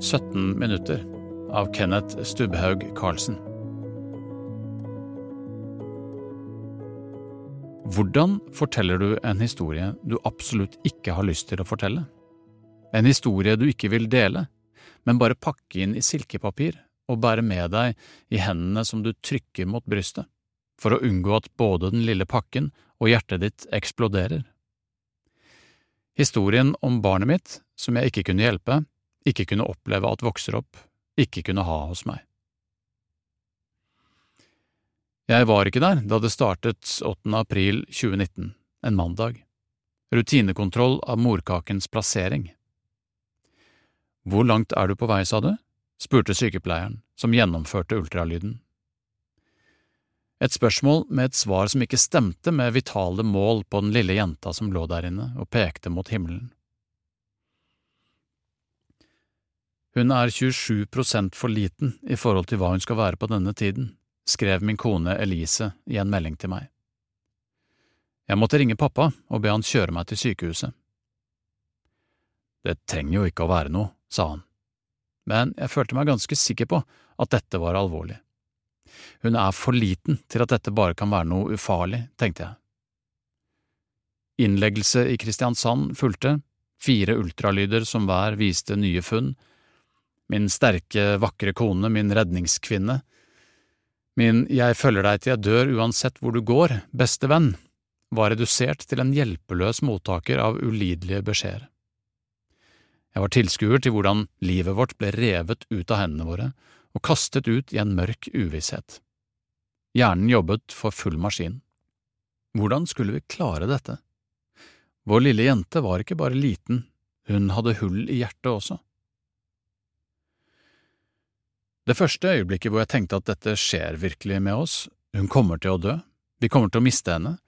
17 minutter av Kenneth Stubhaug Karlsen. Hvordan forteller du en historie du absolutt ikke har lyst til å fortelle? En historie du ikke vil dele, men bare pakke inn i silkepapir og bære med deg i hendene som du trykker mot brystet, for å unngå at både den lille pakken og hjertet ditt eksploderer. Historien om barnet mitt, som jeg ikke kunne hjelpe, ikke kunne oppleve at vokser opp, ikke kunne ha hos meg. Jeg var ikke der da det startet 8. april 2019, en mandag. Rutinekontroll av morkakens plassering. Hvor langt er du på vei, sa du? spurte sykepleieren, som gjennomførte ultralyden. Et spørsmål med et svar som ikke stemte med vitale mål på den lille jenta som lå der inne og pekte mot himmelen. Hun er 27 prosent for liten i forhold til hva hun skal være på denne tiden, skrev min kone Elise i en melding til meg. Jeg måtte ringe pappa og be han kjøre meg til sykehuset. Det trenger jo ikke å være noe, sa han, men jeg følte meg ganske sikker på at dette var alvorlig. Hun er for liten til at dette bare kan være noe ufarlig, tenkte jeg. Innleggelse i Kristiansand fulgte, fire ultralyder som hver viste nye funn, min sterke, vakre kone, min redningskvinne, min jeg følger deg til jeg dør uansett hvor du går, beste venn, var redusert til en hjelpeløs mottaker av ulidelige beskjeder. Jeg var tilskuer til hvordan livet vårt ble revet ut av hendene våre og kastet ut i en mørk uvisshet. Hjernen jobbet for full maskin. Hvordan skulle vi klare dette? Vår lille jente var ikke bare liten, hun hadde hull i hjertet også. Det første øyeblikket hvor jeg tenkte at dette skjer virkelig med oss, hun kommer til å dø, vi kommer til å miste henne,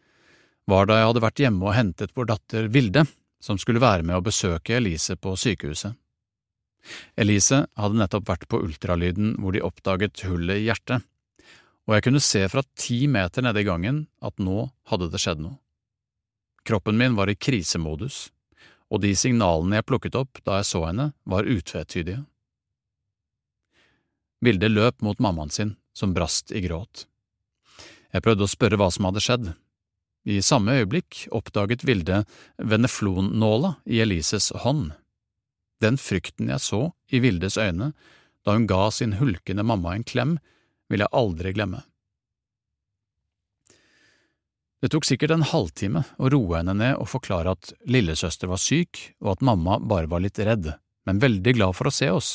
var da jeg hadde vært hjemme og hentet vår datter Vilde, som skulle være med å besøke Elise på sykehuset. Elise hadde nettopp vært på ultralyden hvor de oppdaget hullet i hjertet, og jeg kunne se fra ti meter nede i gangen at nå hadde det skjedd noe. Kroppen min var i krisemodus, og de signalene jeg plukket opp da jeg så henne, var utvetydige. Vilde løp mot mammaen sin, som brast i gråt. Jeg prøvde å spørre hva som hadde skjedd. I samme øyeblikk oppdaget Vilde veneflonnåla i Elises hånd. Den frykten jeg så i Vildes øyne da hun ga sin hulkende mamma en klem, vil jeg aldri glemme. Det tok sikkert en halvtime å roe henne ned og forklare at lillesøster var syk og at mamma bare var litt redd, men veldig glad for å se oss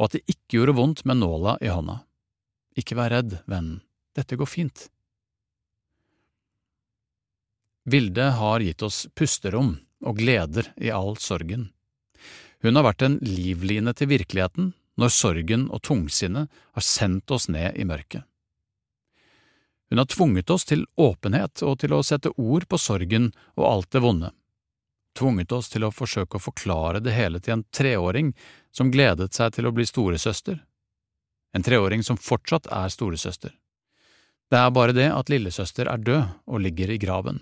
og at det ikke gjorde vondt med nåla i hånda. Ikke vær redd, vennen, dette går fint. Vilde har gitt oss pusterom og gleder i all sorgen. Hun har vært en livline til virkeligheten når sorgen og tungsinnet har sendt oss ned i mørket. Hun har tvunget oss til åpenhet og til å sette ord på sorgen og alt det vonde tvunget oss til å forsøke å forklare det hele til en treåring som gledet seg til å bli storesøster. En treåring som fortsatt er storesøster. Det er bare det at lillesøster er død og ligger i graven.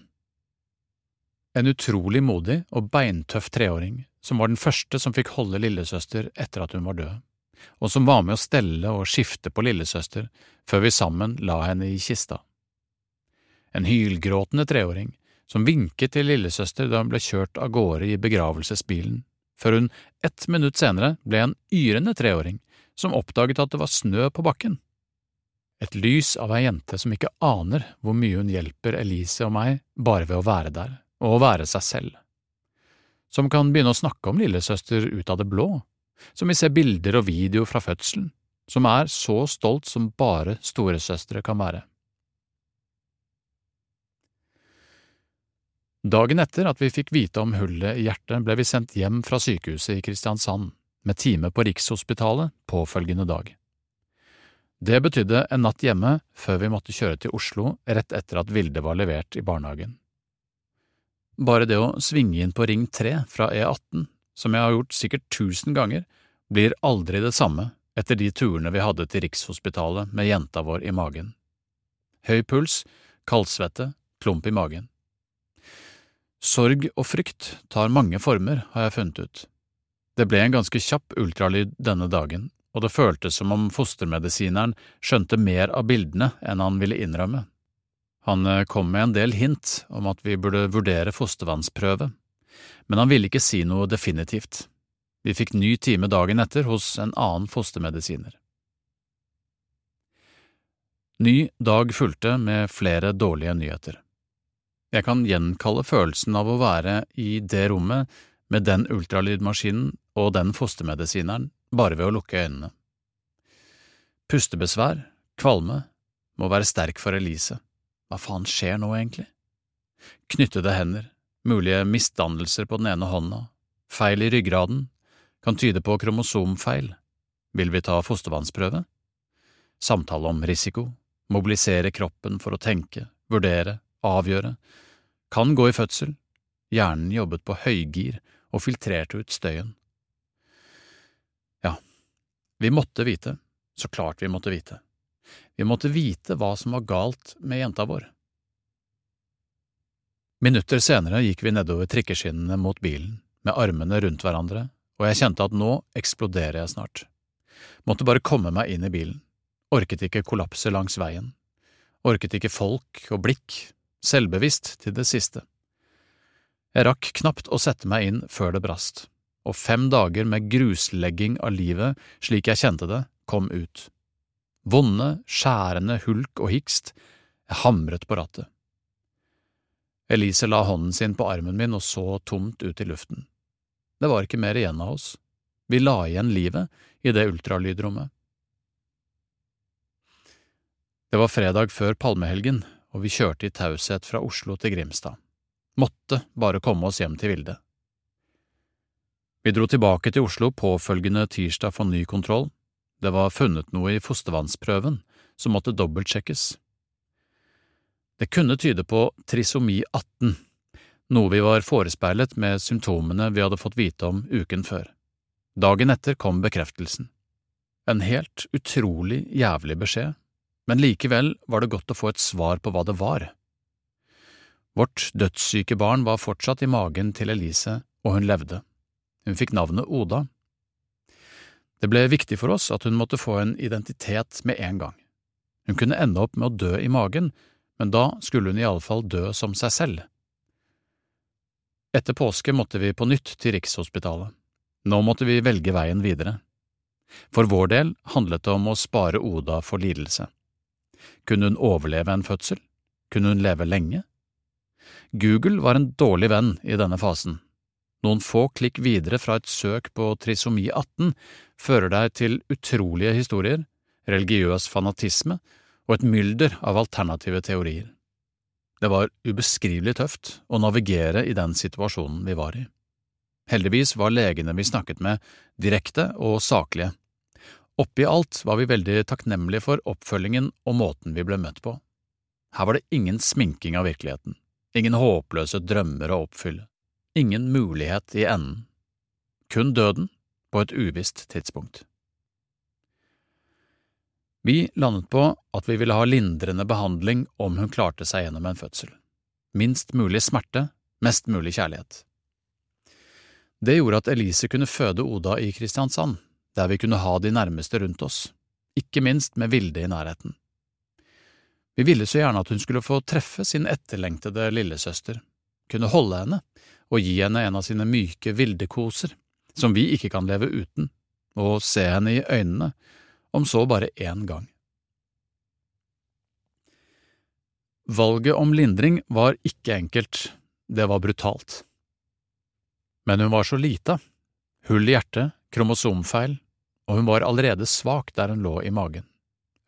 En utrolig modig og beintøff treåring som var den første som fikk holde lillesøster etter at hun var død, og som var med å stelle og skifte på lillesøster før vi sammen la henne i kista. En hylgråtende treåring som vinket til lillesøster da hun ble kjørt av gårde i begravelsesbilen, før hun ett minutt senere ble en yrende treåring som oppdaget at det var snø på bakken. Et lys av ei jente som ikke aner hvor mye hun hjelper Elise og meg bare ved å være der, og å være seg selv. Som kan begynne å snakke om lillesøster ut av det blå, som vi ser bilder og video fra fødselen, som er så stolt som bare storesøstre kan være. Dagen etter at vi fikk vite om hullet i hjertet, ble vi sendt hjem fra sykehuset i Kristiansand, med time på Rikshospitalet påfølgende dag. Det betydde en natt hjemme før vi måtte kjøre til Oslo rett etter at Vilde var levert i barnehagen. Bare det å svinge inn på Ring 3 fra E18, som jeg har gjort sikkert tusen ganger, blir aldri det samme etter de turene vi hadde til Rikshospitalet med jenta vår i magen. Høy puls, kaldsvette, klump i magen. Sorg og frykt tar mange former, har jeg funnet ut. Det ble en ganske kjapp ultralyd denne dagen, og det føltes som om fostermedisineren skjønte mer av bildene enn han ville innrømme. Han eh, kom med en del hint om at vi burde vurdere fostervannsprøve, men han ville ikke si noe definitivt. Vi fikk ny time dagen etter hos en annen fostermedisiner. Ny dag fulgte med flere dårlige nyheter. Jeg kan gjenkalle følelsen av å være i det rommet med den ultralydmaskinen og den fostermedisineren bare ved å lukke øynene. Pustebesvær, kvalme, må være sterk for Elise. Hva faen skjer nå, egentlig? Knyttede hender, mulige misdannelser på den ene hånda, feil i ryggraden, kan tyde på kromosomfeil. Vil vi ta fostervannsprøve? Samtale om risiko, mobilisere kroppen for å tenke, vurdere, avgjøre, kan gå i fødsel, hjernen jobbet på høygir og filtrerte ut støyen. Ja, vi måtte vite, så klart vi måtte vite. Vi måtte vite hva som var galt med jenta vår. Minutter senere gikk vi nedover trikkeskinnene mot bilen, med armene rundt hverandre, og jeg kjente at nå eksploderer jeg snart. Måtte bare komme meg inn i bilen orket ikke kollapse langs veien, orket ikke folk og blikk, selvbevisst til det siste. Jeg rakk knapt å sette meg inn før det brast, og fem dager med gruslegging av livet slik jeg kjente det, kom ut. Vonde, skjærende hulk og hikst, jeg hamret på rattet. Elise la hånden sin på armen min og så tomt ut i luften. Det var ikke mer igjen av oss. Vi la igjen livet i det ultralydrommet. Det var fredag før palmehelgen, og vi kjørte i taushet fra Oslo til Grimstad. Måtte bare komme oss hjem til Vilde. Vi dro tilbake til Oslo påfølgende tirsdag for ny kontroll. Det var funnet noe i fostervannsprøven som måtte dobbeltsjekkes. Det kunne tyde på trisomi 18, noe vi var forespeilet med symptomene vi hadde fått vite om uken før. Dagen etter kom bekreftelsen. En helt utrolig jævlig beskjed men likevel var det godt å få et svar på hva det var. Vårt dødssyke barn var fortsatt i magen til Elise, og hun levde. Hun fikk navnet Oda. Det ble viktig for oss at hun måtte få en identitet med en gang. Hun kunne ende opp med å dø i magen, men da skulle hun i alle fall dø som seg selv. Etter påske måtte vi på nytt til Rikshospitalet. Nå måtte vi velge veien videre. For vår del handlet det om å spare Oda for lidelse. Kunne hun overleve en fødsel? Kunne hun leve lenge? Google var en dårlig venn i denne fasen. Noen få klikk videre fra et søk på trisomi 18 fører deg til utrolige historier, religiøs fanatisme og et mylder av alternative teorier. Det var ubeskrivelig tøft å navigere i den situasjonen vi var i. Heldigvis var legene vi snakket med, direkte og saklige, Oppi alt var vi veldig takknemlige for oppfølgingen og måten vi ble møtt på. Her var det ingen sminking av virkeligheten, ingen håpløse drømmer å oppfylle, ingen mulighet i enden, kun døden på et uvisst tidspunkt. Vi landet på at vi ville ha lindrende behandling om hun klarte seg gjennom en fødsel. Minst mulig smerte, mest mulig kjærlighet. Det gjorde at Elise kunne føde Oda i Kristiansand, der vi kunne ha de nærmeste rundt oss, ikke minst med Vilde i nærheten. Vi ville så gjerne at hun skulle få treffe sin etterlengtede lillesøster, kunne holde henne og gi henne en av sine myke vildekoser, som vi ikke kan leve uten, og se henne i øynene, om så bare én gang. Valget om lindring var ikke enkelt, det var brutalt. Men hun var så lita, hull i hjertet, kromosomfeil, og hun var allerede svak der hun lå i magen.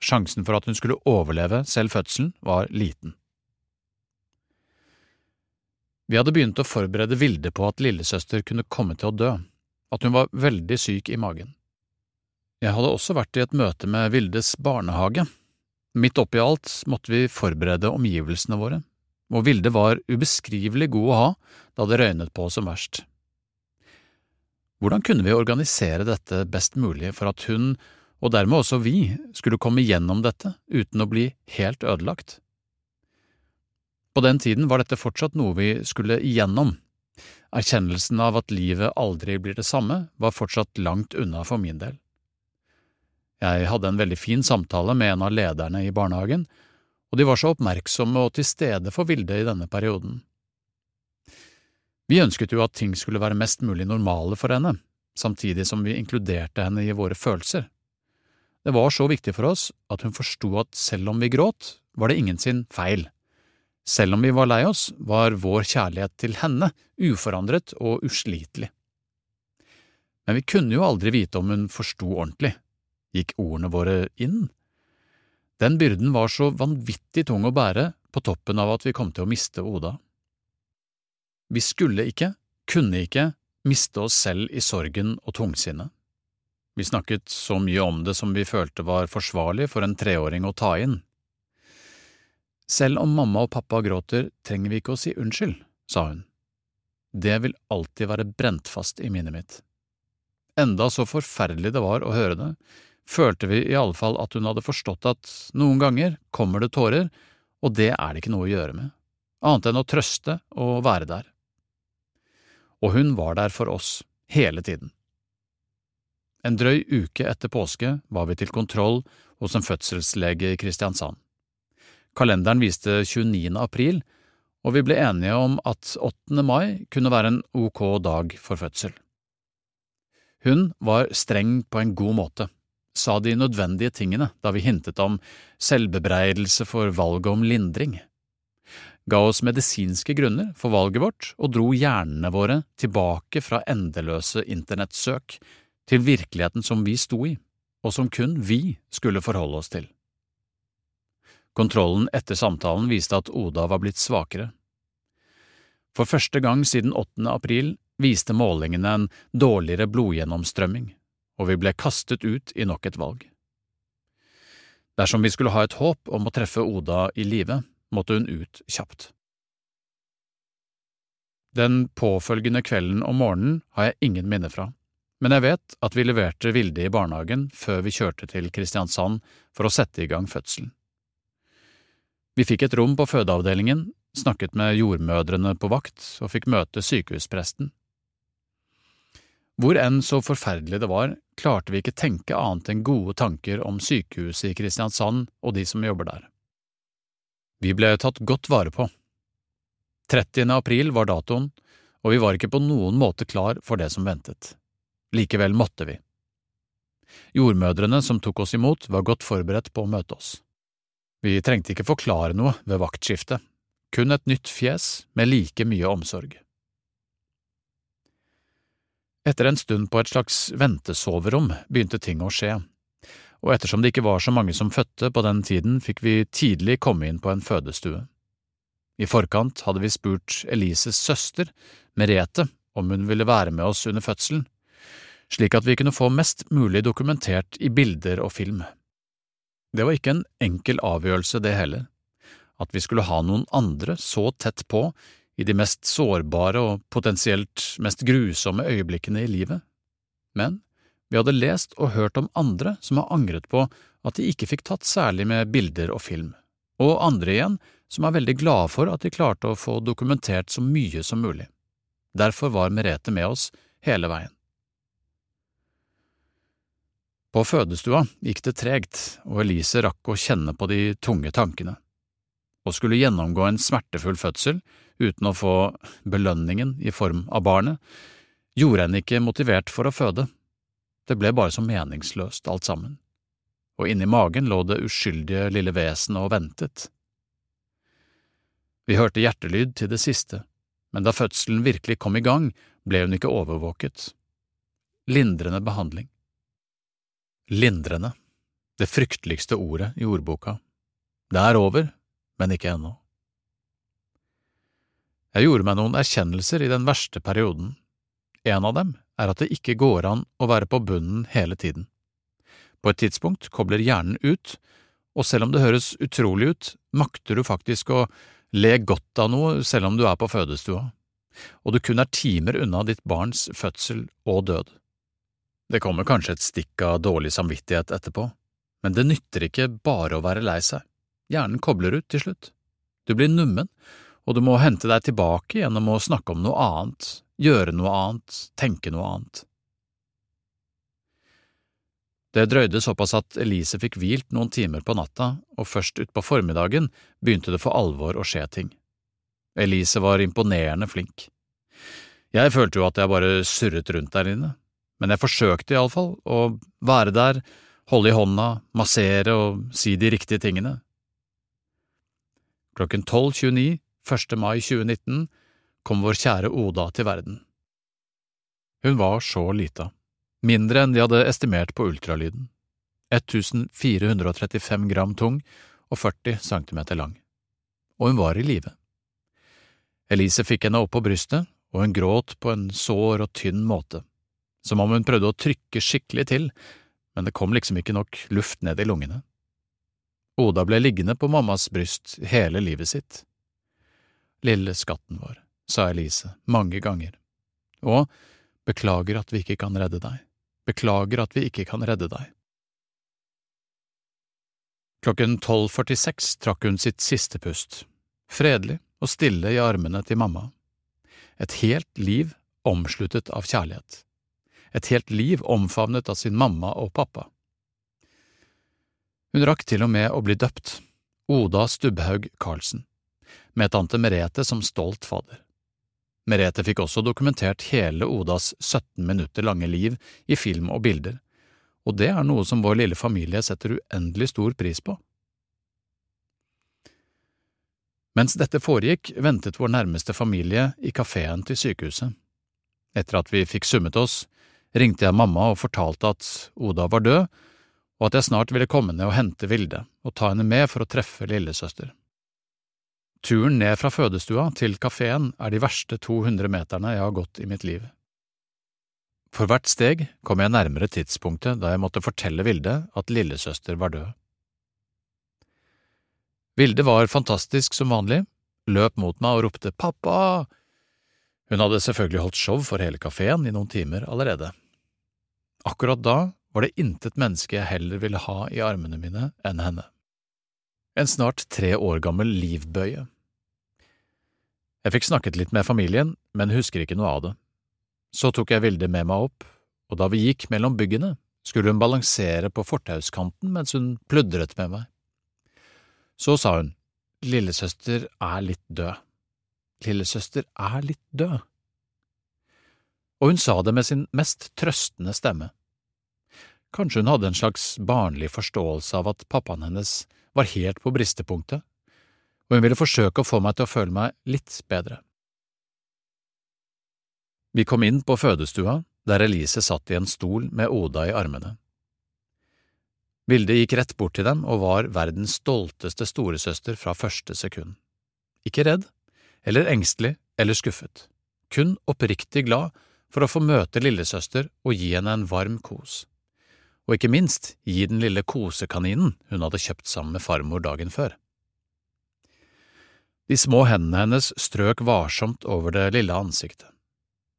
Sjansen for at hun skulle overleve selv fødselen, var liten. Vi hadde begynt å forberede Vilde på at lillesøster kunne komme til å dø, at hun var veldig syk i magen. Jeg hadde også vært i et møte med Vildes barnehage. Midt oppi alt måtte vi forberede omgivelsene våre, og Vilde var ubeskrivelig god å ha da det røynet på som verst. Hvordan kunne vi organisere dette best mulig for at hun, og dermed også vi, skulle komme gjennom dette uten å bli helt ødelagt? På den tiden var dette fortsatt noe vi skulle igjennom. Erkjennelsen av at livet aldri blir det samme, var fortsatt langt unna for min del. Jeg hadde en veldig fin samtale med en av lederne i barnehagen, og de var så oppmerksomme og til stede for Vilde i denne perioden. Vi ønsket jo at ting skulle være mest mulig normale for henne, samtidig som vi inkluderte henne i våre følelser. Det var så viktig for oss at hun forsto at selv om vi gråt, var det ingen sin feil. Selv om vi var lei oss, var vår kjærlighet til henne uforandret og uslitelig. Men vi kunne jo aldri vite om hun forsto ordentlig. Gikk ordene våre inn? Den byrden var så vanvittig tung å bære på toppen av at vi kom til å miste Oda. Vi skulle ikke, kunne ikke, miste oss selv i sorgen og tungsinnet. Vi snakket så mye om det som vi følte var forsvarlig for en treåring å ta inn. Selv om mamma og pappa gråter, trenger vi ikke å si unnskyld, sa hun. Det vil alltid være brent fast i minnet mitt. Enda så forferdelig det var å høre det, følte vi i alle fall at hun hadde forstått at noen ganger kommer det tårer, og det er det ikke noe å gjøre med, annet enn å trøste og være der. Og hun var der for oss, hele tiden. En drøy uke etter påske var vi til kontroll hos en fødselslege i Kristiansand. Kalenderen viste 29. april, og vi ble enige om at 8. mai kunne være en ok dag for fødsel. Hun var streng på en god måte, sa de nødvendige tingene da vi hintet om selvbebreidelse for valget om lindring, ga oss medisinske grunner for valget vårt og dro hjernene våre tilbake fra endeløse internettsøk til virkeligheten som vi sto i, og som kun vi skulle forholde oss til. Kontrollen etter samtalen viste at Oda var blitt svakere. For første gang siden 8. april viste målingene en dårligere blodgjennomstrømming, og vi ble kastet ut i nok et valg. Dersom vi skulle ha et håp om å treffe Oda i live, måtte hun ut kjapt. Den påfølgende kvelden og morgenen har jeg ingen minner fra men jeg vet at vi leverte Vilde i barnehagen før vi kjørte til Kristiansand for å sette i gang fødselen. Vi fikk et rom på fødeavdelingen, snakket med jordmødrene på vakt og fikk møte sykehuspresten. Hvor enn så forferdelig det var, klarte vi ikke tenke annet enn gode tanker om sykehuset i Kristiansand og de som jobber der. Vi ble tatt godt vare på. 30. april var datoen, og vi var ikke på noen måte klar for det som ventet. Likevel måtte vi. Jordmødrene som tok oss imot, var godt forberedt på å møte oss. Vi trengte ikke forklare noe ved vaktskiftet, kun et nytt fjes med like mye omsorg. Etter en stund på et slags ventesoverom begynte ting å skje, og ettersom det ikke var så mange som fødte på den tiden, fikk vi tidlig komme inn på en fødestue. I forkant hadde vi spurt Elises søster, Merete, om hun ville være med oss under fødselen, slik at vi kunne få mest mulig dokumentert i bilder og film. Det var ikke en enkel avgjørelse, det heller, at vi skulle ha noen andre så tett på i de mest sårbare og potensielt mest grusomme øyeblikkene i livet, men vi hadde lest og hørt om andre som har angret på at de ikke fikk tatt særlig med bilder og film, og andre igjen som er veldig glade for at de klarte å få dokumentert så mye som mulig. Derfor var Merete med oss hele veien. På fødestua gikk det tregt, og Elise rakk å kjenne på de tunge tankene. Å skulle gjennomgå en smertefull fødsel uten å få belønningen i form av barnet, gjorde henne ikke motivert for å føde. Det ble bare så meningsløst alt sammen, og inni magen lå det uskyldige lille vesenet og ventet. Vi hørte hjertelyd til det siste, men da fødselen virkelig kom i gang, ble hun ikke overvåket. Lindrende behandling. Lindrende, det frykteligste ordet i ordboka. Det er over, men ikke ennå. Jeg gjorde meg noen erkjennelser i den verste perioden. En av dem er at det ikke går an å være på bunnen hele tiden. På et tidspunkt kobler hjernen ut, og selv om det høres utrolig ut, makter du faktisk å le godt av noe selv om du er på fødestua, og du kun er timer unna ditt barns fødsel og død. Det kommer kanskje et stikk av dårlig samvittighet etterpå, men det nytter ikke bare å være lei seg, hjernen kobler ut til slutt. Du blir nummen, og du må hente deg tilbake gjennom å snakke om noe annet, gjøre noe annet, tenke noe annet. Det drøyde såpass at Elise fikk hvilt noen timer på natta, og først utpå formiddagen begynte det for alvor å skje ting. Elise var imponerende flink. Jeg følte jo at jeg bare surret rundt der inne, men jeg forsøkte iallfall å være der, holde i hånda, massere og si de riktige tingene. Klokken 12.29 1. mai 2019 kom vår kjære Oda til verden. Hun var så lita mindre enn de hadde estimert på ultralyden, 1435 gram tung og 40 centimeter lang, og hun var i live. Elise fikk henne opp på brystet, og hun gråt på en sår og tynn måte, som om hun prøvde å trykke skikkelig til, men det kom liksom ikke nok luft ned i lungene. Oda ble liggende på mammas bryst hele livet sitt. Lille skatten vår, sa Elise mange ganger, og beklager at vi ikke kan redde deg. Beklager at vi ikke kan redde deg. Klokken 12.46 trakk hun sitt siste pust, fredelig og stille i armene til mamma. Et helt liv omsluttet av kjærlighet. Et helt liv omfavnet av sin mamma og pappa. Hun rakk til og med å bli døpt, Oda Stubbhaug Karlsen, med tante Merete som stolt fader. Merete fikk også dokumentert hele Odas 17 minutter lange liv i film og bilder, og det er noe som vår lille familie setter uendelig stor pris på. Mens dette foregikk, ventet vår nærmeste familie i kafeen til sykehuset. Etter at vi fikk summet oss, ringte jeg mamma og fortalte at Oda var død, og at jeg snart ville komme ned og hente Vilde og ta henne med for å treffe lillesøster. Turen ned fra fødestua til kafeen er de verste 200 meterne jeg har gått i mitt liv. For hvert steg kom jeg nærmere tidspunktet da jeg måtte fortelle Vilde at lillesøster var død. Vilde var fantastisk som vanlig, løp mot meg og ropte pappa. Hun hadde selvfølgelig holdt show for hele kafeen i noen timer allerede. Akkurat da var det intet menneske jeg heller ville ha i armene mine enn henne en snart tre år gammel livbøye. Jeg fikk snakket litt med familien, men husker ikke noe av det. Så tok jeg Vilde med meg opp, og da vi gikk mellom byggene, skulle hun balansere på fortauskanten mens hun pludret med meg. Så sa hun, lillesøster er litt død. Lillesøster er litt død. Og hun sa det med sin mest trøstende stemme. Kanskje hun hadde en slags barnlig forståelse av at pappaen hennes var helt på bristepunktet, og hun ville forsøke å få meg til å føle meg litt bedre. Vi kom inn på fødestua, der Elise satt i en stol med Oda i armene. Vilde gikk rett bort til dem og var verdens stolteste storesøster fra første sekund. Ikke redd, eller engstelig eller skuffet, kun oppriktig glad for å få møte lillesøster og gi henne en varm kos og ikke minst gi den lille kosekaninen hun hadde kjøpt sammen med farmor dagen før. De små hendene hennes strøk varsomt over det lille ansiktet,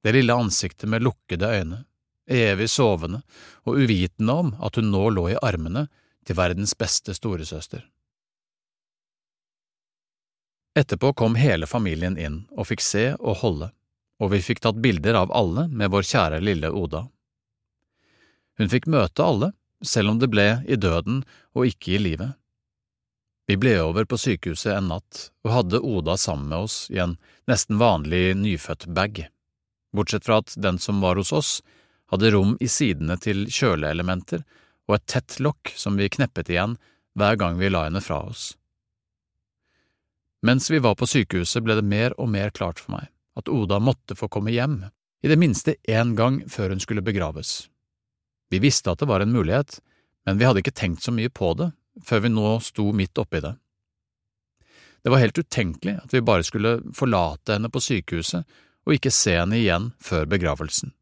det lille ansiktet med lukkede øyne, evig sovende og uvitende om at hun nå lå i armene til verdens beste storesøster. Etterpå kom hele familien inn og fikk se og holde, og vi fikk tatt bilder av alle med vår kjære lille Oda. Hun fikk møte alle, selv om det ble i døden og ikke i livet. Vi ble over på sykehuset en natt og hadde Oda sammen med oss i en nesten vanlig nyfødt-bag, bortsett fra at den som var hos oss, hadde rom i sidene til kjøleelementer og et tett lokk som vi kneppet igjen hver gang vi la henne fra oss. Mens vi var på sykehuset ble det mer og mer klart for meg at Oda måtte få komme hjem, i det minste én gang før hun skulle begraves. Vi visste at det var en mulighet, men vi hadde ikke tenkt så mye på det før vi nå sto midt oppi det. Det var helt utenkelig at vi bare skulle forlate henne på sykehuset og ikke se henne igjen før begravelsen.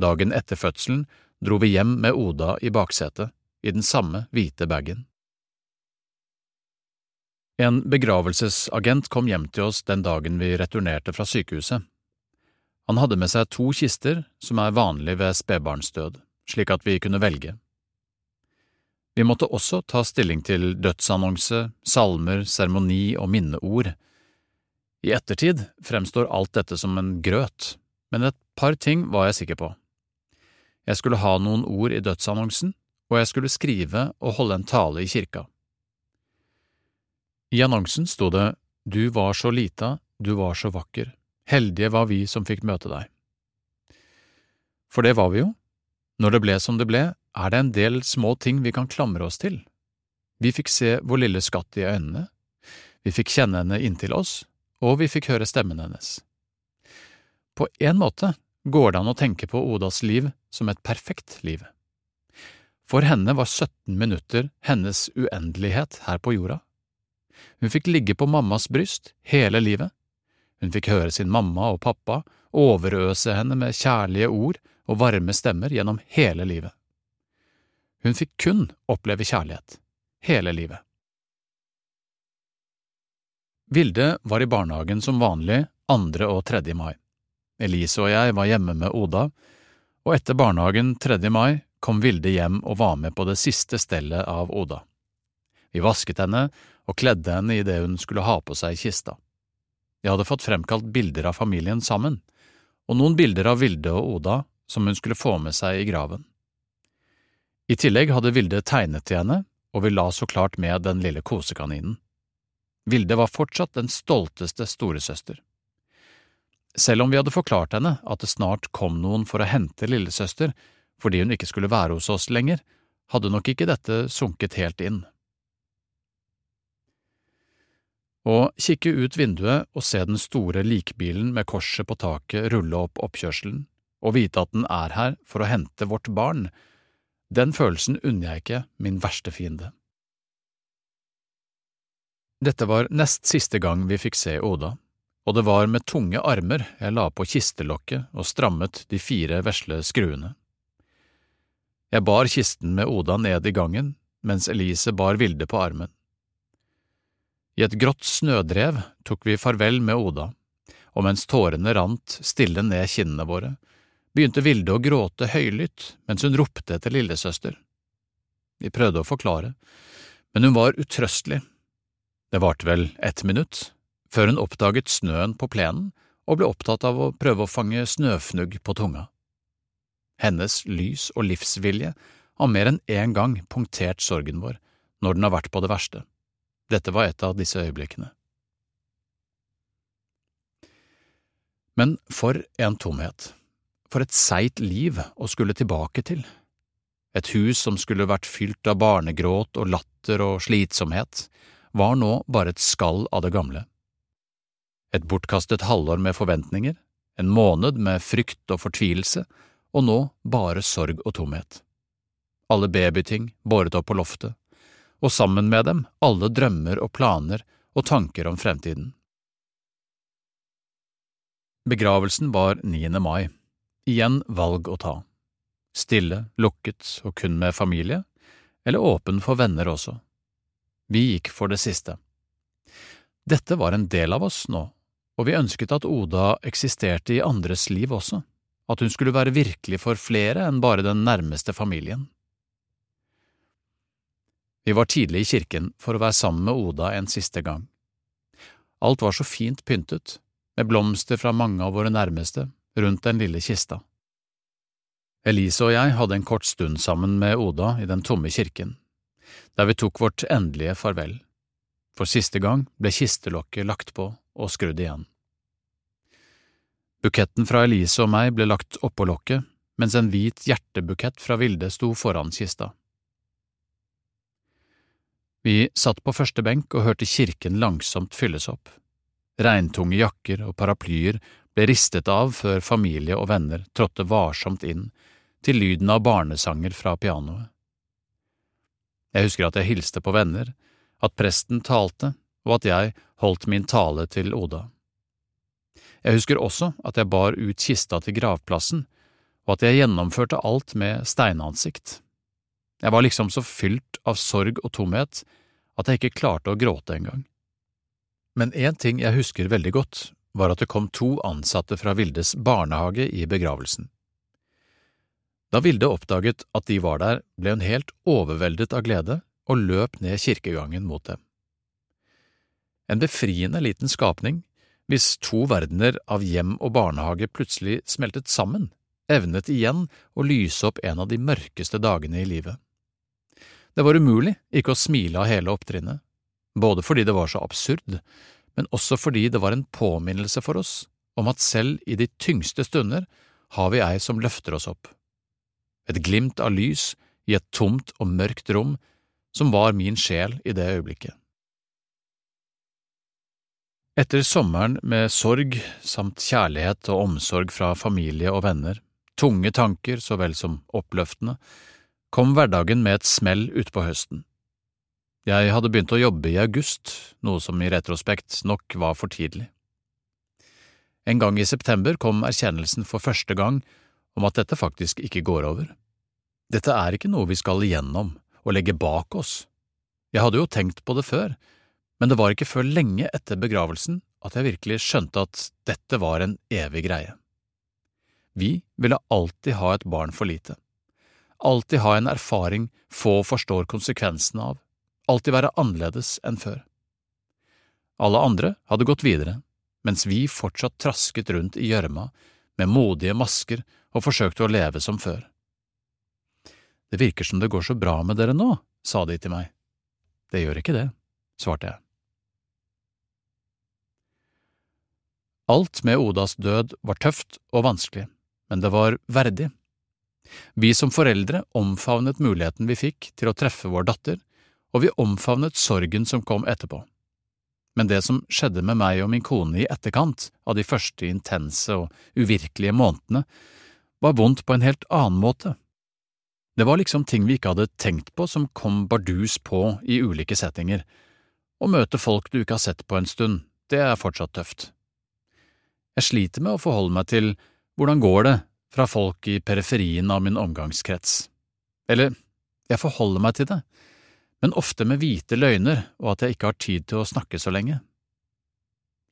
Dagen etter fødselen dro vi hjem med Oda i baksetet, i den samme hvite bagen. En begravelsesagent kom hjem til oss den dagen vi returnerte fra sykehuset. Han hadde med seg to kister, som er vanlig ved spedbarnsdød slik at vi kunne velge. Vi måtte også ta stilling til dødsannonse, salmer, seremoni og minneord. I ettertid fremstår alt dette som en grøt, men et par ting var jeg sikker på. Jeg skulle ha noen ord i dødsannonsen, og jeg skulle skrive og holde en tale i kirka. I annonsen sto det Du var så lita, du var så vakker, heldige var vi som fikk møte deg. For det var vi jo. Når det ble som det ble, er det en del små ting vi kan klamre oss til. Vi fikk se vår lille skatt i øynene, vi fikk kjenne henne inntil oss, og vi fikk høre stemmen hennes. På en måte går det an å tenke på Odas liv som et perfekt liv. For henne var 17 minutter hennes uendelighet her på jorda. Hun fikk ligge på mammas bryst hele livet. Hun fikk høre sin mamma og pappa overøse henne med kjærlige ord og varme stemmer gjennom hele livet. Hun fikk kun oppleve kjærlighet, hele livet. Vilde var i barnehagen som vanlig andre og tredje mai. Elise og jeg var hjemme med Oda, og etter barnehagen tredje mai kom Vilde hjem og var med på det siste stellet av Oda. Vi vasket henne og kledde henne i det hun skulle ha på seg i kista. Vi hadde fått fremkalt bilder av familien sammen, og noen bilder av Vilde og Oda som hun skulle få med seg i graven. I tillegg hadde Vilde tegnet til henne, og vi la så klart med den lille kosekaninen. Vilde var fortsatt den stolteste storesøster. Selv om vi hadde forklart henne at det snart kom noen for å hente lillesøster fordi hun ikke skulle være hos oss lenger, hadde nok ikke dette sunket helt inn. Å kikke ut vinduet og se den store likbilen med korset på taket rulle opp oppkjørselen, og vite at den er her for å hente vårt barn, den følelsen unner jeg ikke min verste fiende. Dette var nest siste gang vi fikk se Oda, og det var med tunge armer jeg la på kistelokket og strammet de fire vesle skruene. Jeg bar kisten med Oda ned i gangen, mens Elise bar Vilde på armen. I et grått snødrev tok vi farvel med Oda, og mens tårene rant stille ned kinnene våre, begynte Vilde å gråte høylytt mens hun ropte etter lillesøster. Vi prøvde å forklare, men hun var utrøstelig. Det varte vel ett minutt, før hun oppdaget snøen på plenen og ble opptatt av å prøve å fange snøfnugg på tunga. Hennes lys og livsvilje har mer enn én gang punktert sorgen vår når den har vært på det verste. Dette var et av disse øyeblikkene. Men for en tomhet. For et seigt liv å skulle tilbake til. Et hus som skulle vært fylt av barnegråt og latter og slitsomhet, var nå bare et skall av det gamle. Et bortkastet halvår med forventninger, en måned med frykt og fortvilelse, og nå bare sorg og tomhet. Alle babyting båret opp på loftet, og sammen med dem alle drømmer og planer og tanker om fremtiden. Begravelsen var 9. mai. Igjen valg å ta. Stille, lukket og kun med familie, eller åpen for venner også. Vi gikk for det siste. Dette var en del av oss nå, og vi ønsket at Oda eksisterte i andres liv også, at hun skulle være virkelig for flere enn bare den nærmeste familien. Vi var tidlig i kirken for å være sammen med Oda en siste gang. Alt var så fint pyntet, med blomster fra mange av våre nærmeste, rundt den lille kista. Elise og jeg hadde en kort stund sammen med Oda i den tomme kirken, der vi tok vårt endelige farvel. For siste gang ble kistelokket lagt på og skrudd igjen. Buketten fra Elise og meg ble lagt oppå lokket, mens en hvit hjertebukett fra Vilde sto foran kista. Vi satt på første benk og hørte kirken langsomt fylles opp. Regntunge jakker og paraplyer ble ristet av før familie og venner trådte varsomt inn til lyden av barnesanger fra pianoet. Jeg husker at jeg hilste på venner, at presten talte, og at jeg holdt min tale til Oda. Jeg husker også at jeg bar ut kista til gravplassen, og at jeg gjennomførte alt med steinansikt. Jeg var liksom så fylt av sorg og tomhet at jeg ikke klarte å gråte engang. Men én ting jeg husker veldig godt, var at det kom to ansatte fra Vildes barnehage i begravelsen. Da Vilde oppdaget at de var der, ble hun helt overveldet av glede og løp ned kirkegangen mot dem. En befriende liten skapning, hvis to verdener av hjem og barnehage plutselig smeltet sammen, evnet igjen å lyse opp en av de mørkeste dagene i livet. Det var umulig ikke å smile av hele opptrinnet, både fordi det var så absurd, men også fordi det var en påminnelse for oss om at selv i de tyngste stunder har vi ei som løfter oss opp. Et glimt av lys i et tomt og mørkt rom som var min sjel i det øyeblikket. Etter sommeren med sorg samt kjærlighet og omsorg fra familie og venner, tunge tanker så vel som oppløftende, kom hverdagen med et smell utpå høsten. Jeg hadde begynt å jobbe i august, noe som i retrospekt nok var for tidlig. En gang i september kom erkjennelsen for første gang om at dette faktisk ikke går over. Dette er ikke noe vi skal igjennom og legge bak oss. Jeg hadde jo tenkt på det før, men det var ikke før lenge etter begravelsen at jeg virkelig skjønte at dette var en evig greie. Vi ville alltid ha et barn for lite. Alltid ha en erfaring få forstår konsekvensene av, alltid være annerledes enn før. Alle andre hadde gått videre, mens vi fortsatt trasket rundt i gjørma med modige masker og forsøkte å leve som før. Det virker som det går så bra med dere nå, sa de til meg. Det gjør ikke det, svarte jeg. Alt med Odas død var tøft og vanskelig, men det var verdig. Vi som foreldre omfavnet muligheten vi fikk til å treffe vår datter, og vi omfavnet sorgen som kom etterpå men det som skjedde med meg og min kone i etterkant av de første intense og uvirkelige månedene, var vondt på en helt annen måte. Det var liksom ting vi ikke hadde tenkt på som kom bardus på i ulike settinger. Å møte folk du ikke har sett på en stund, det er fortsatt tøft. Jeg sliter med å forholde meg til hvordan går det fra folk i periferien av min omgangskrets. Eller, jeg forholder meg til det, men ofte med hvite løgner og at jeg ikke har tid til å snakke så lenge.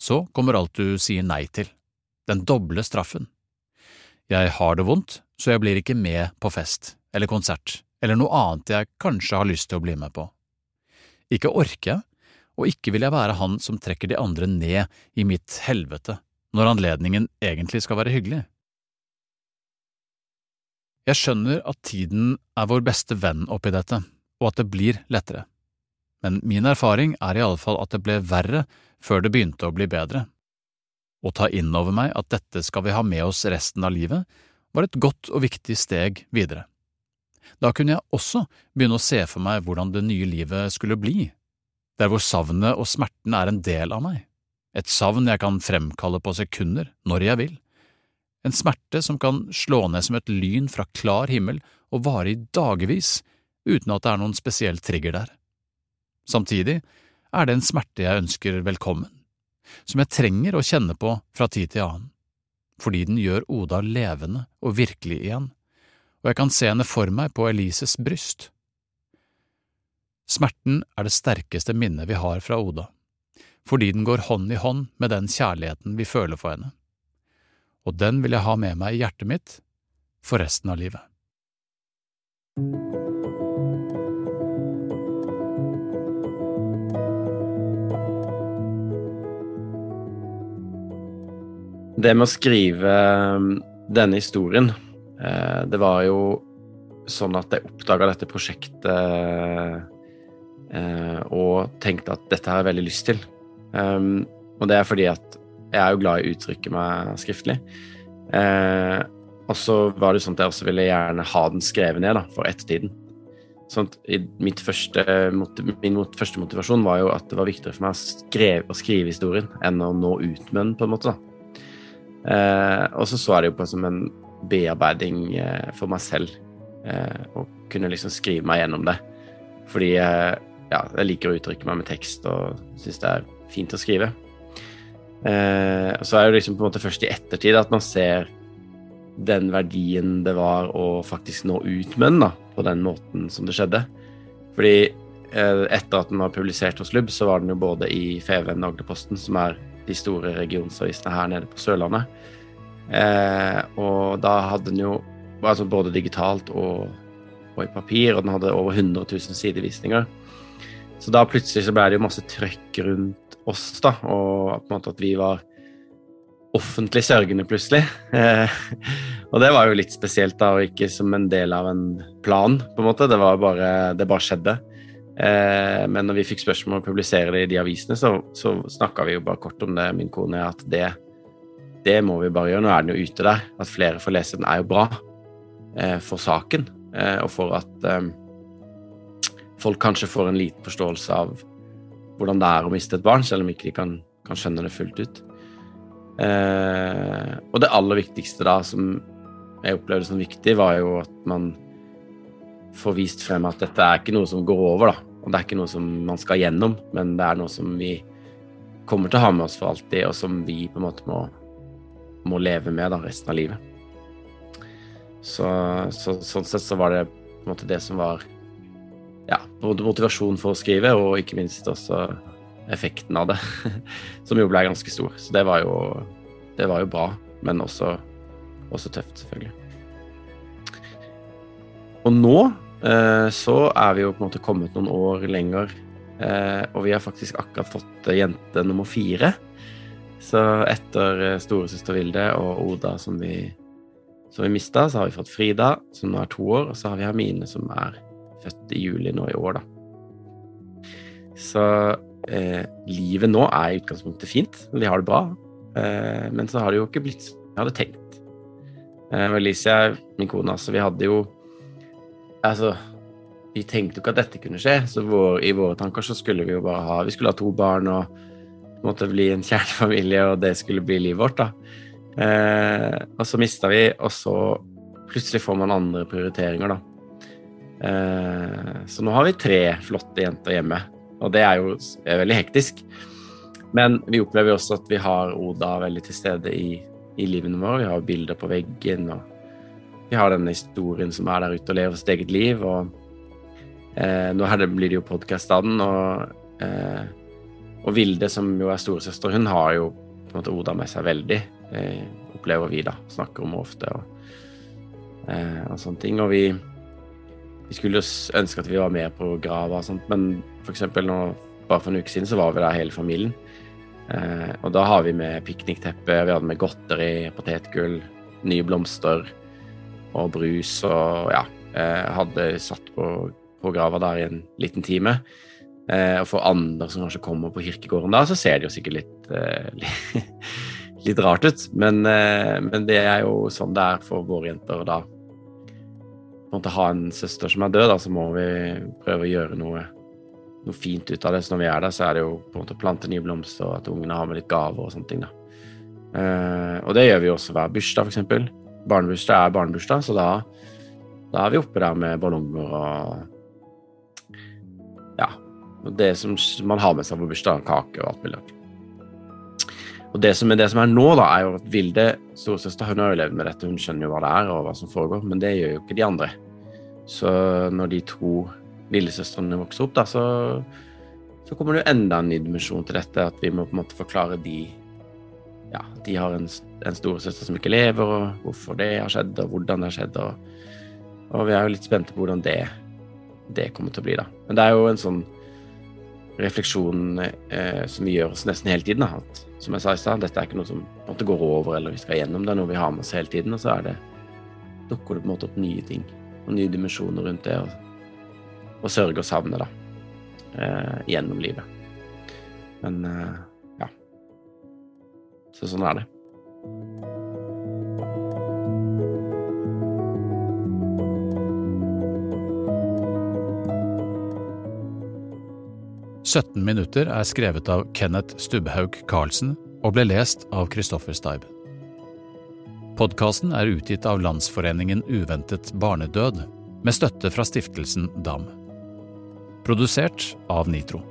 Så kommer alt du sier nei til, den doble straffen. Jeg har det vondt, så jeg blir ikke med på fest eller konsert eller noe annet jeg kanskje har lyst til å bli med på. Ikke orker jeg, og ikke vil jeg være han som trekker de andre ned i mitt helvete når anledningen egentlig skal være hyggelig. Jeg skjønner at tiden er vår beste venn oppi dette, og at det blir lettere. Men min erfaring er i alle fall at det ble verre før det begynte å bli bedre. Å ta inn over meg at dette skal vi ha med oss resten av livet, var et godt og viktig steg videre. Da kunne jeg også begynne å se for meg hvordan det nye livet skulle bli, der hvor savnet og smerten er en del av meg, et savn jeg kan fremkalle på sekunder, når jeg vil, en smerte som kan slå ned som et lyn fra klar himmel og vare i dagevis uten at det er noen spesiell trigger der. Samtidig er det en smerte jeg ønsker velkommen, som jeg trenger å kjenne på fra tid til annen, fordi den gjør Oda levende og virkelig igjen, og jeg kan se henne for meg på Elises bryst. Smerten er det sterkeste minnet vi har fra Oda, fordi den går hånd i hånd med den kjærligheten vi føler for henne, og den vil jeg ha med meg i hjertet mitt for resten av livet. Det med å skrive um, denne historien, eh, det var jo sånn at jeg oppdaga dette prosjektet eh, og tenkte at dette har jeg veldig lyst til. Um, og det er fordi at jeg er jo glad i å uttrykke meg skriftlig. Eh, og så var det sånn at jeg også ville gjerne ha den skrevet ned da, for ettertiden. Sånn mitt første, min første motivasjon var jo at det var viktigere for meg å skrive, å skrive historien enn å nå ut med den, på en måte. da. Eh, og så så jeg det jo på som en bearbeiding eh, for meg selv. Eh, å kunne liksom skrive meg gjennom det. Fordi eh, ja, jeg liker å uttrykke meg med tekst og syns det er fint å skrive. Eh, så er det liksom på en måte først i ettertid at man ser den verdien det var å faktisk nå ut med den da, på den måten som det skjedde. Fordi eh, etter at den var publisert hos Lubb, så var den jo både i Feven og Agderposten, som er de store regionsavisene her nede på Sørlandet. Eh, og da hadde den jo altså både digitalt og, og, i papir, og den hadde over 100 000 sidevisninger. Så da plutselig så ble det jo masse trøkk rundt oss, da, og på en måte at vi var offentlig sørgende plutselig. Eh, og det var jo litt spesielt, da, og ikke som en del av en plan, på en måte. Det, var bare, det bare skjedde. Eh, men når vi fikk spørsmål om å publisere det i de avisene, så, så snakka vi jo bare kort om det, min kone, at det, det må vi bare gjøre. Nå er den jo ute der. At flere får lese den, er jo bra eh, for saken, og for at folk kanskje får en liten forståelse av hvordan det er å miste et barn, selv om ikke de kan, kan skjønne det fullt ut. Eh, og det aller viktigste da, som jeg opplevde som viktig, var jo at man får vist frem at dette er ikke noe som går over, da. Og det er ikke noe som man skal gjennom, men det er noe som vi kommer til å ha med oss for alltid, og som vi på en måte må, må leve med da, resten av livet. Så, så, sånn sett så var det på en måte det som var ja, motivasjon for å skrive, og ikke minst også effekten av det, som jo ble ganske stor. Så det var jo, det var jo bra, men også, også tøft, selvfølgelig. Og nå eh, så er vi jo på en måte kommet noen år lenger, eh, og vi har faktisk akkurat fått jente nummer fire. Så etter eh, storesøster Vilde og Oda som vi, som vi mista, så har vi fått Frida, som nå er to år, og så har vi Hermine, som er født i juli nå i år, da. Så eh, livet nå er i utgangspunktet fint, vi har det bra, eh, men så har det jo ikke blitt som jeg hadde tenkt. Eh, Alicia, min kone, altså, vi hadde jo Altså, vi tenkte jo ikke at dette kunne skje, så vår, i våre tanker så skulle vi jo bare ha Vi skulle ha to barn og måtte bli en kjernefamilie, og det skulle bli livet vårt, da. Eh, og så mista vi, og så plutselig får man andre prioriteringer, da. Eh, så nå har vi tre flotte jenter hjemme, og det er jo er veldig hektisk. Men vi opplever også at vi har Oda veldig til stede i, i livene våre. Vi har bilder på veggen, og vi har denne historien som er der ute og lever sitt eget liv. Og eh, nå det, blir det jo podkast av den, og, eh, og Vilde, som jo er storesøster, hun har jo på en måte Oda med seg veldig, eh, opplever vi, da. Snakker om ofte og, eh, og sånne ting. Og vi, vi skulle jo ønske at vi var med på grava og sånt, men eksempel nå, bare for en uke siden så var vi der hele familien. Eh, og da har vi med piknikteppe, vi hadde med godteri, potetgull, nye blomster og brus og ja. Hadde satt på, på grava der i en liten time. Eh, og for andre som kanskje kommer på kirkegården da, så ser det jo sikkert litt, eh, litt rart ut. Men, eh, men, det er jo sånn det er for våre jenter. Og en måte ha en søster som er død, da, så må vi prøve å gjøre noe, noe, fint ut av det. Så når vi er der, så er det jo på en måte å plante nye blomster, og at ungene har med litt gaver og sånne ting. da. Uh, og det gjør vi også hver bursdag, f.eks barnebursdag er barnebursdag, så da, da, er vi oppe der med ballonger og Ja. Og det som man har med seg på bursdag, kake og alt mulig. Og det som, er, det som er nå, da, er jo at Vilde, storesøster, hun har jo levd med dette, hun skjønner jo hva det er og hva som foregår, men det gjør jo ikke de andre. Så når de to lillesøstrene vokser opp, da, så, så kommer det jo enda en ny dimensjon til dette, at vi må på en måte forklare de ja, de har en, en storesøster som ikke lever, og hvorfor det har skjedd, og hvordan det har skjedd. Og, og vi er jo litt spente på hvordan det, det, kommer til å bli, da. Men det er jo en sånn refleksjon eh, som vi gjør oss nesten hele tiden. At, som jeg sa i stad, dette er ikke noe som på en måte går over, eller vi skal gjennom. Det er noe vi har med oss hele tiden, og så er det, dukker det på en måte opp nye ting og nye dimensjoner rundt det. Og, og sørge og savne, da. Eh, gjennom livet. Men eh, så sånn er det. «17 minutter er skrevet av Kenneth Stubhaug Karlsen og ble lest av Kristoffer Steib. Podkasten er utgitt av Landsforeningen Uventet barnedød, med støtte fra stiftelsen DAM. Produsert av Nitro.